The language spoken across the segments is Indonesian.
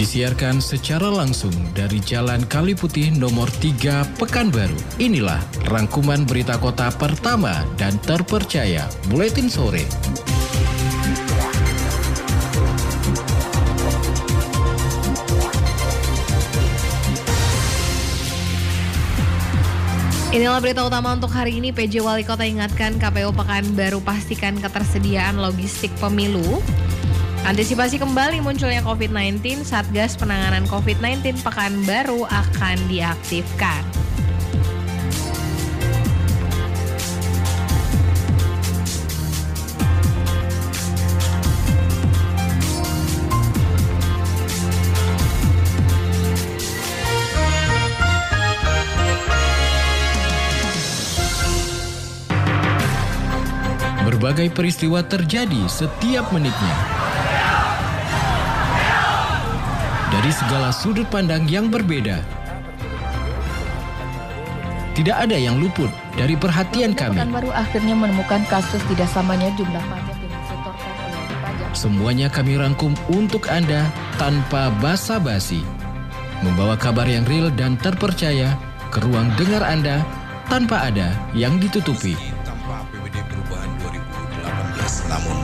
Disiarkan secara langsung dari Jalan Kali Putih nomor 3 Pekanbaru. Inilah rangkuman berita kota pertama dan terpercaya Buletin Sore. Inilah berita utama untuk hari ini. PJ Wali Kota ingatkan KPU Pekanbaru pastikan ketersediaan logistik pemilu. Antisipasi kembali munculnya COVID-19, Satgas Penanganan COVID-19 Pekanbaru akan diaktifkan. Berbagai peristiwa terjadi setiap menitnya. Dari segala sudut pandang yang berbeda. Tidak ada yang luput dari perhatian kami. baru akhirnya menemukan kasus tidak samanya jumlah pajak yang disetorkan oleh pajak. Semuanya kami rangkum untuk Anda tanpa basa-basi. Membawa kabar yang real dan terpercaya ke ruang dengar Anda tanpa ada yang ditutupi. tanpa APBD perubahan 2018. Namun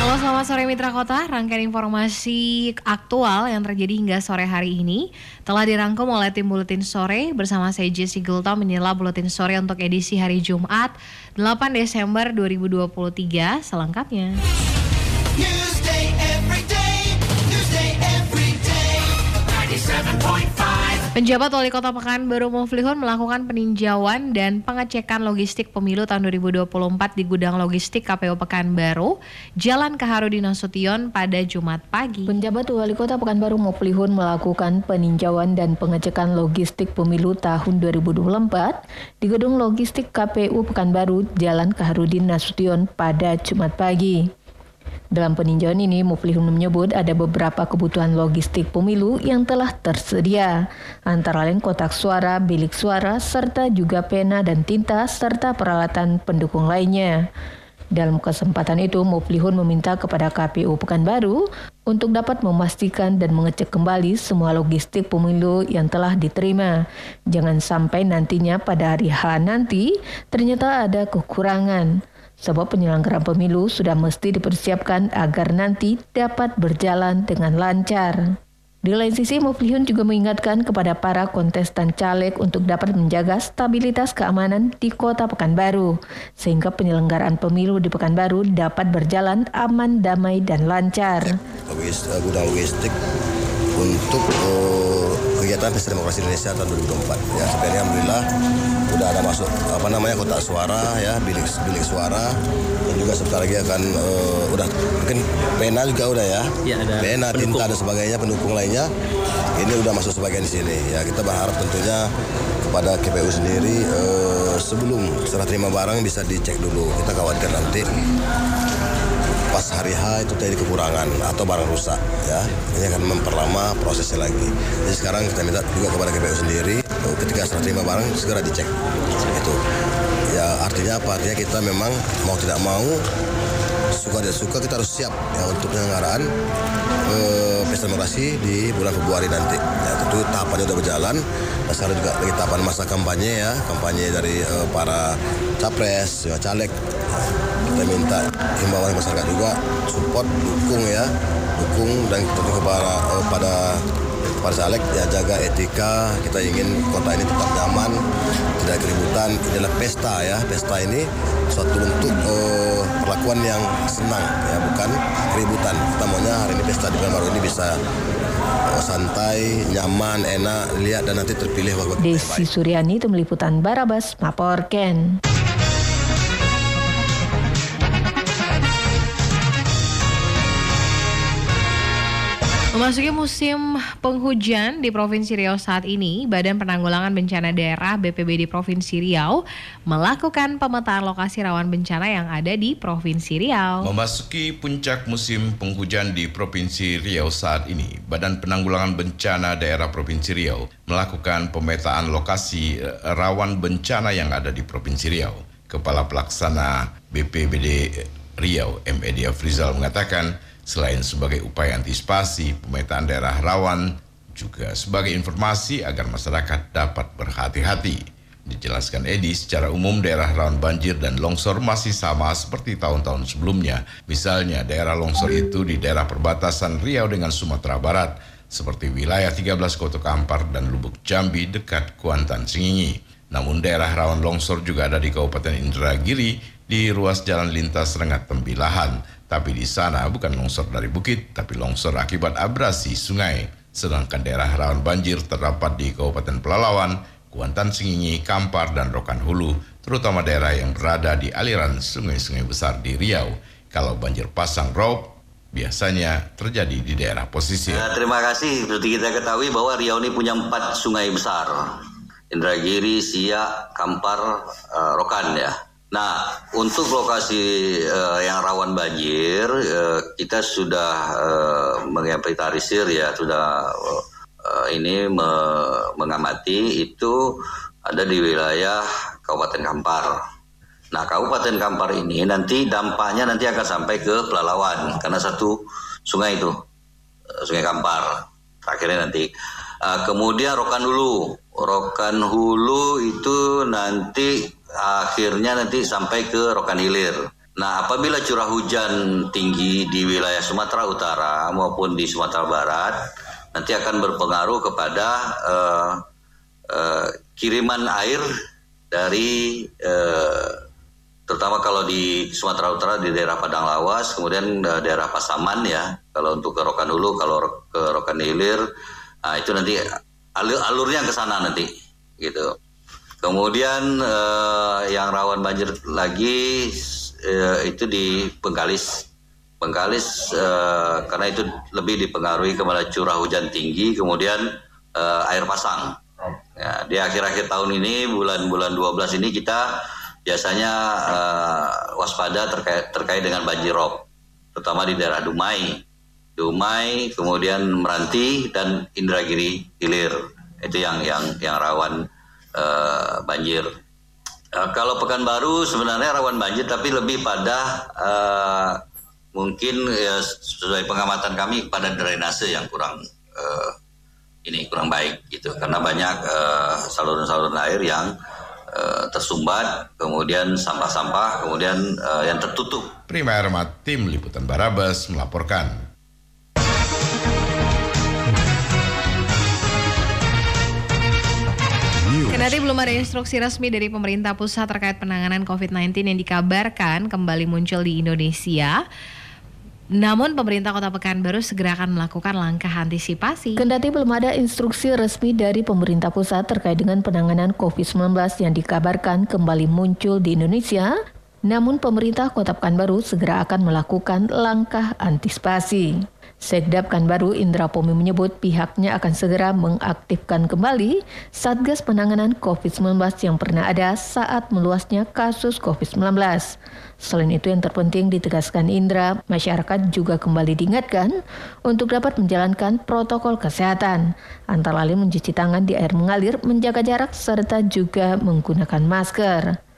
Halo selamat sore Mitra Kota, rangkaian informasi aktual yang terjadi hingga sore hari ini telah dirangkum oleh tim Buletin Sore bersama saya Jesse Gultom inilah Buletin Sore untuk edisi hari Jumat 8 Desember 2023 selengkapnya. Newsday Penjabat Wali Kota Pekanbaru Muflihun melakukan peninjauan dan pengecekan logistik pemilu tahun 2024 di gudang logistik KPU Pekanbaru, Jalan Kaharudin Nasution pada Jumat pagi. Penjabat Wali Kota Pekanbaru Muplihun melakukan peninjauan dan pengecekan logistik pemilu tahun 2024 di gedung logistik KPU Pekanbaru, Jalan Kaharudin Nasution pada Jumat pagi. Dalam peninjauan ini, Muflihun menyebut ada beberapa kebutuhan logistik pemilu yang telah tersedia, antara lain kotak suara, bilik suara, serta juga pena dan tinta, serta peralatan pendukung lainnya. Dalam kesempatan itu, Muflihun meminta kepada KPU Pekanbaru untuk dapat memastikan dan mengecek kembali semua logistik pemilu yang telah diterima. Jangan sampai nantinya pada hari H nanti ternyata ada kekurangan. Sebab penyelenggaraan pemilu sudah mesti dipersiapkan agar nanti dapat berjalan dengan lancar. Di lain sisi, Muflihun juga mengingatkan kepada para kontestan caleg untuk dapat menjaga stabilitas keamanan di kota Pekanbaru, sehingga penyelenggaraan pemilu di Pekanbaru dapat berjalan aman, damai, dan lancar. eh, logistik untuk eh, kegiatan Pesta Demokrasi Indonesia tahun 2024. Ya, ini alhamdulillah udah ada masuk apa namanya kotak suara ya, bilik bilik suara dan juga sebentar lagi akan eh, udah mungkin pena juga udah ya. pena, tinta dan sebagainya pendukung lainnya ini udah masuk sebagian di sini. Ya, kita berharap tentunya kepada KPU sendiri eh, sebelum serah terima barang bisa dicek dulu. Kita khawatir nanti pas hari H itu tadi kekurangan atau barang rusak ya. Ini akan memperlama prosesnya lagi. Jadi sekarang kita minta juga kepada KPU sendiri ketika serah terima barang segera dicek. Itu. Ya artinya apa? Artinya kita memang mau tidak mau suka tidak suka kita harus siap ya untuk penyelenggaraan eh, pesta demokrasi di bulan Februari nanti. Ya tentu tahapannya sudah berjalan. Dan sekarang juga lagi tahapan masa kampanye ya. Kampanye dari eh, para capres ya, caleg kita minta himbauan masyarakat juga support dukung ya. Dukung dan tentu kepada eh, pada para caleg ya jaga etika. Kita ingin kota ini tetap nyaman tidak keributan. Ini adalah pesta ya. Pesta ini suatu bentuk eh, perlakuan yang senang ya bukan keributan. Kita maunya hari ini pesta di Pekanbaru ini bisa eh, santai nyaman enak lihat dan nanti terpilih Desi Suryani, Tim Liputan Barabas, Maporken. Memasuki musim penghujan di Provinsi Riau saat ini, Badan Penanggulangan Bencana Daerah BPBD Provinsi Riau melakukan pemetaan lokasi rawan bencana yang ada di Provinsi Riau. Memasuki puncak musim penghujan di Provinsi Riau saat ini, Badan Penanggulangan Bencana Daerah Provinsi Riau melakukan pemetaan lokasi eh, rawan bencana yang ada di Provinsi Riau. Kepala Pelaksana BPBD Riau, M. Edi Afrizal mengatakan, selain sebagai upaya antisipasi pemetaan daerah rawan, juga sebagai informasi agar masyarakat dapat berhati-hati. Dijelaskan Edi, secara umum daerah rawan banjir dan longsor masih sama seperti tahun-tahun sebelumnya. Misalnya daerah longsor itu di daerah perbatasan Riau dengan Sumatera Barat, seperti wilayah 13 Kota Kampar dan Lubuk Jambi dekat Kuantan Singingi. Namun daerah rawan longsor juga ada di Kabupaten Indragiri di ruas jalan lintas Rengat Tembilahan. Tapi di sana bukan longsor dari bukit, tapi longsor akibat abrasi sungai. Sedangkan daerah rawan banjir terdapat di Kabupaten Pelalawan, Kuantan Singingi, Kampar, dan Rokan Hulu, terutama daerah yang berada di aliran sungai-sungai besar di Riau. Kalau banjir pasang rob, biasanya terjadi di daerah posisir. Ya, terima kasih. Seperti kita ketahui bahwa Riau ini punya empat sungai besar. Indragiri, Siak, Kampar, eh, Rokan ya. Nah, untuk lokasi eh, yang rawan banjir, eh, kita sudah uh, menginventarisir ya, sudah eh, ini me- mengamati itu ada di wilayah Kabupaten Kampar. Nah, Kabupaten Kampar ini nanti dampaknya nanti akan sampai ke Pelalawan karena satu sungai itu, Sungai Kampar. Akhirnya nanti. Ah, kemudian Rokan Hulu, Rokan Hulu itu nanti akhirnya nanti sampai ke Rokan Hilir. Nah, apabila curah hujan tinggi di wilayah Sumatera Utara maupun di Sumatera Barat, nanti akan berpengaruh kepada eh, eh, kiriman air dari eh, terutama kalau di Sumatera Utara di daerah Padang Lawas, kemudian daerah Pasaman ya. Kalau untuk ke Rokan Hulu, kalau ke Rokan Hilir, nah itu nanti alur alurnya ke sana nanti, gitu. Kemudian eh, yang rawan banjir lagi eh, itu di Bengkalis. Bengkalis eh, karena itu lebih dipengaruhi kepada curah hujan tinggi, kemudian eh, air pasang. Ya, di akhir-akhir tahun ini bulan-bulan 12 ini kita biasanya eh, waspada terkait terkait dengan banjir rob, terutama di daerah Dumai, Dumai, kemudian Meranti dan Indragiri Hilir itu yang yang yang rawan eh, banjir. Eh, kalau Pekanbaru sebenarnya rawan banjir tapi lebih pada eh, mungkin ya, sesuai pengamatan kami pada drainase yang kurang eh, ini kurang baik gitu karena banyak saluran-saluran air yang tersumbat, kemudian sampah-sampah, kemudian eh, yang tertutup. Prima Ermat, Tim Liputan Barabas melaporkan. Kendati belum ada instruksi resmi dari pemerintah pusat terkait penanganan COVID-19 yang dikabarkan kembali muncul di Indonesia, namun pemerintah Kota Pekanbaru segera akan melakukan langkah antisipasi. Kendati belum ada instruksi resmi dari pemerintah pusat terkait dengan penanganan COVID-19 yang dikabarkan kembali muncul di Indonesia, namun pemerintah Kota Pekanbaru segera akan melakukan langkah antisipasi. Sekda Pekanbaru Indra Pomi menyebut pihaknya akan segera mengaktifkan kembali Satgas Penanganan COVID-19 yang pernah ada saat meluasnya kasus COVID-19. Selain itu yang terpenting ditegaskan Indra, masyarakat juga kembali diingatkan untuk dapat menjalankan protokol kesehatan, antara lain mencuci tangan di air mengalir, menjaga jarak, serta juga menggunakan masker.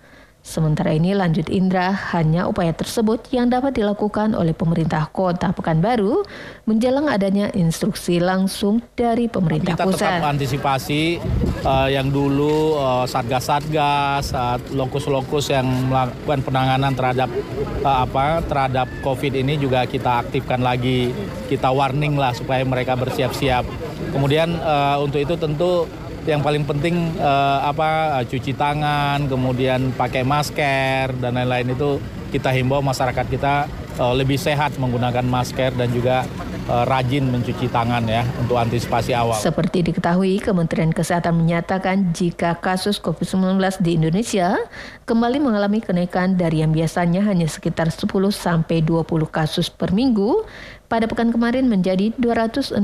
Sementara ini lanjut Indra, hanya upaya tersebut yang dapat dilakukan oleh pemerintah kota Pekanbaru menjelang adanya instruksi langsung dari pemerintah kita pusat. tetap antisipasi eh, yang dulu eh, satgas-satgas, eh, lokus-lokus yang melakukan penanganan terhadap eh, apa terhadap COVID ini juga kita aktifkan lagi, kita warning lah supaya mereka bersiap-siap. Kemudian eh, untuk itu tentu yang paling penting eh, apa eh, cuci tangan, kemudian pakai masker dan lain-lain itu kita himbau masyarakat kita eh, lebih sehat menggunakan masker dan juga uh, rajin mencuci tangan ya untuk antisipasi awal. Seperti diketahui, Kementerian Kesehatan menyatakan jika kasus COVID-19 di Indonesia kembali mengalami kenaikan dari yang biasanya hanya sekitar 10 sampai 20 kasus per minggu, pada pekan kemarin menjadi 267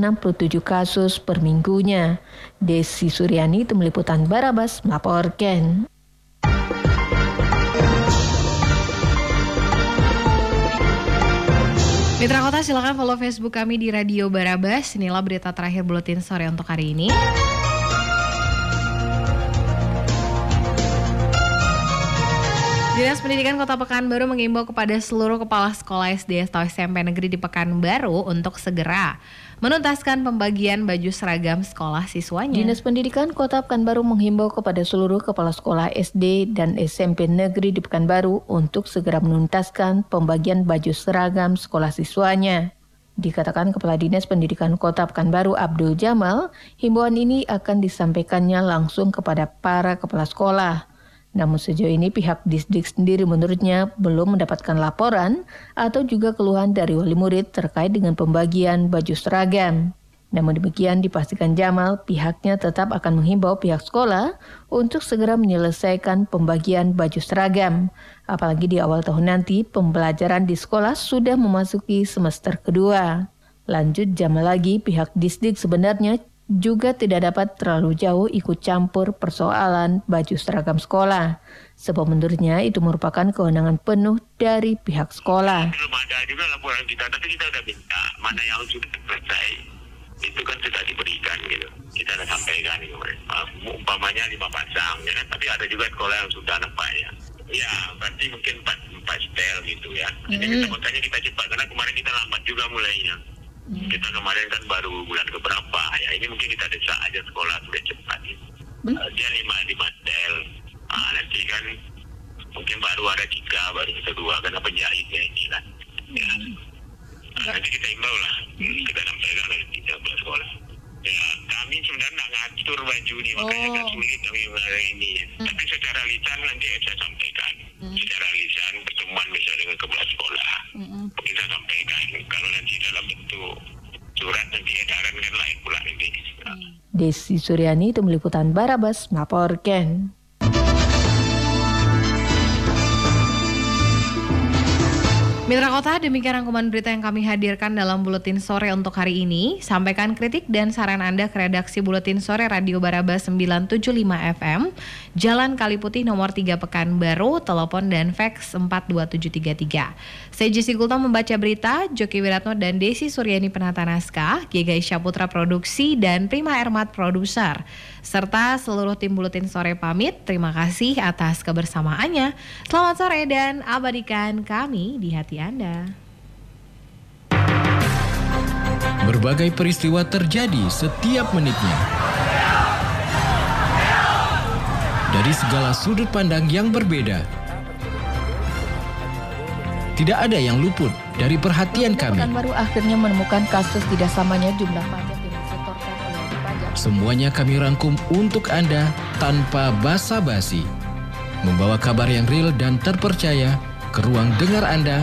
kasus per minggunya. Desi Suryani, Tim Liputan Barabas, melaporkan. Mitra Kota silakan follow Facebook kami di Radio Barabas. Inilah berita terakhir buletin sore untuk hari ini. Dinas Pendidikan Kota Pekanbaru mengimbau kepada seluruh kepala sekolah SD atau SMP negeri di Pekanbaru untuk segera menuntaskan pembagian baju seragam sekolah siswanya. Dinas Pendidikan Kota Pekanbaru menghimbau kepada seluruh kepala sekolah SD dan SMP negeri di Pekanbaru untuk segera menuntaskan pembagian baju seragam sekolah siswanya. Dikatakan Kepala Dinas Pendidikan Kota Pekanbaru Abdul Jamal, himbauan ini akan disampaikannya langsung kepada para kepala sekolah. Namun sejauh ini pihak distrik sendiri menurutnya belum mendapatkan laporan atau juga keluhan dari wali murid terkait dengan pembagian baju seragam. Namun demikian dipastikan Jamal pihaknya tetap akan menghimbau pihak sekolah untuk segera menyelesaikan pembagian baju seragam. Apalagi di awal tahun nanti pembelajaran di sekolah sudah memasuki semester kedua. Lanjut Jamal lagi pihak distrik sebenarnya juga tidak dapat terlalu jauh ikut campur persoalan baju seragam sekolah. Sebab menurutnya itu merupakan kewenangan penuh dari pihak sekolah. Belum ada juga laporan kita, tapi kita sudah minta mana yang sudah selesai itu kan sudah diberikan gitu. Kita sudah sampaikan gitu. Umpamanya lima pasang, ya kan? tapi ada juga sekolah yang sudah nampaknya. Ya, berarti mungkin empat, empat setel gitu ya. Jadi kita makanya kita cepat karena kemarin kita lambat juga mulainya. Kita kemarin kan baru bulan keberapa ya. Ini mungkin kita desak aja sekolah sudah cepat. Ya. Uh, dia lima lima setel. Ah, nanti kan mungkin baru ada tiga, baru kita dua karena penjahitnya ini kan. Ya. Ah, nanti kita imbau lah. Hmm, Kita sampaikan lagi tiga belas sekolah. Ya, kami sebenarnya nak ngatur baju ni makanya agak sulit kami mengenai ini. Tapi secara lisan nanti saya sampaikan. Secara lisan pertemuan bisa dengan kepala sekolah. Kita sampaikan kalau nanti dalam bentuk surat nanti edaran kan lain pula ini. Desi Suryani, Tim Liputan Barabas, melaporkan. Mitra Kota, demikian rangkuman berita yang kami hadirkan dalam Buletin Sore untuk hari ini. Sampaikan kritik dan saran Anda ke redaksi Buletin Sore Radio Barabas 975 FM, Jalan Kali Putih nomor 3 Pekanbaru, telepon dan fax 42733. Saya Jesse Gulta membaca berita, Joki Wiratno dan Desi Suryani penata naskah, Gigai Syaputra Produksi, dan Prima Ermat Produser. Serta seluruh tim Buletin Sore pamit, terima kasih atas kebersamaannya. Selamat sore dan abadikan kami di hati Anda. Berbagai peristiwa terjadi setiap menitnya. Dari segala sudut pandang yang berbeda. Tidak ada yang luput dari perhatian kami. Pekanbaru akhirnya menemukan kasus tidak samanya jumlah pajak yang disetorkan oleh wajib pajak. Semuanya kami rangkum untuk Anda tanpa basa-basi. Membawa kabar yang real dan terpercaya ke ruang dengar Anda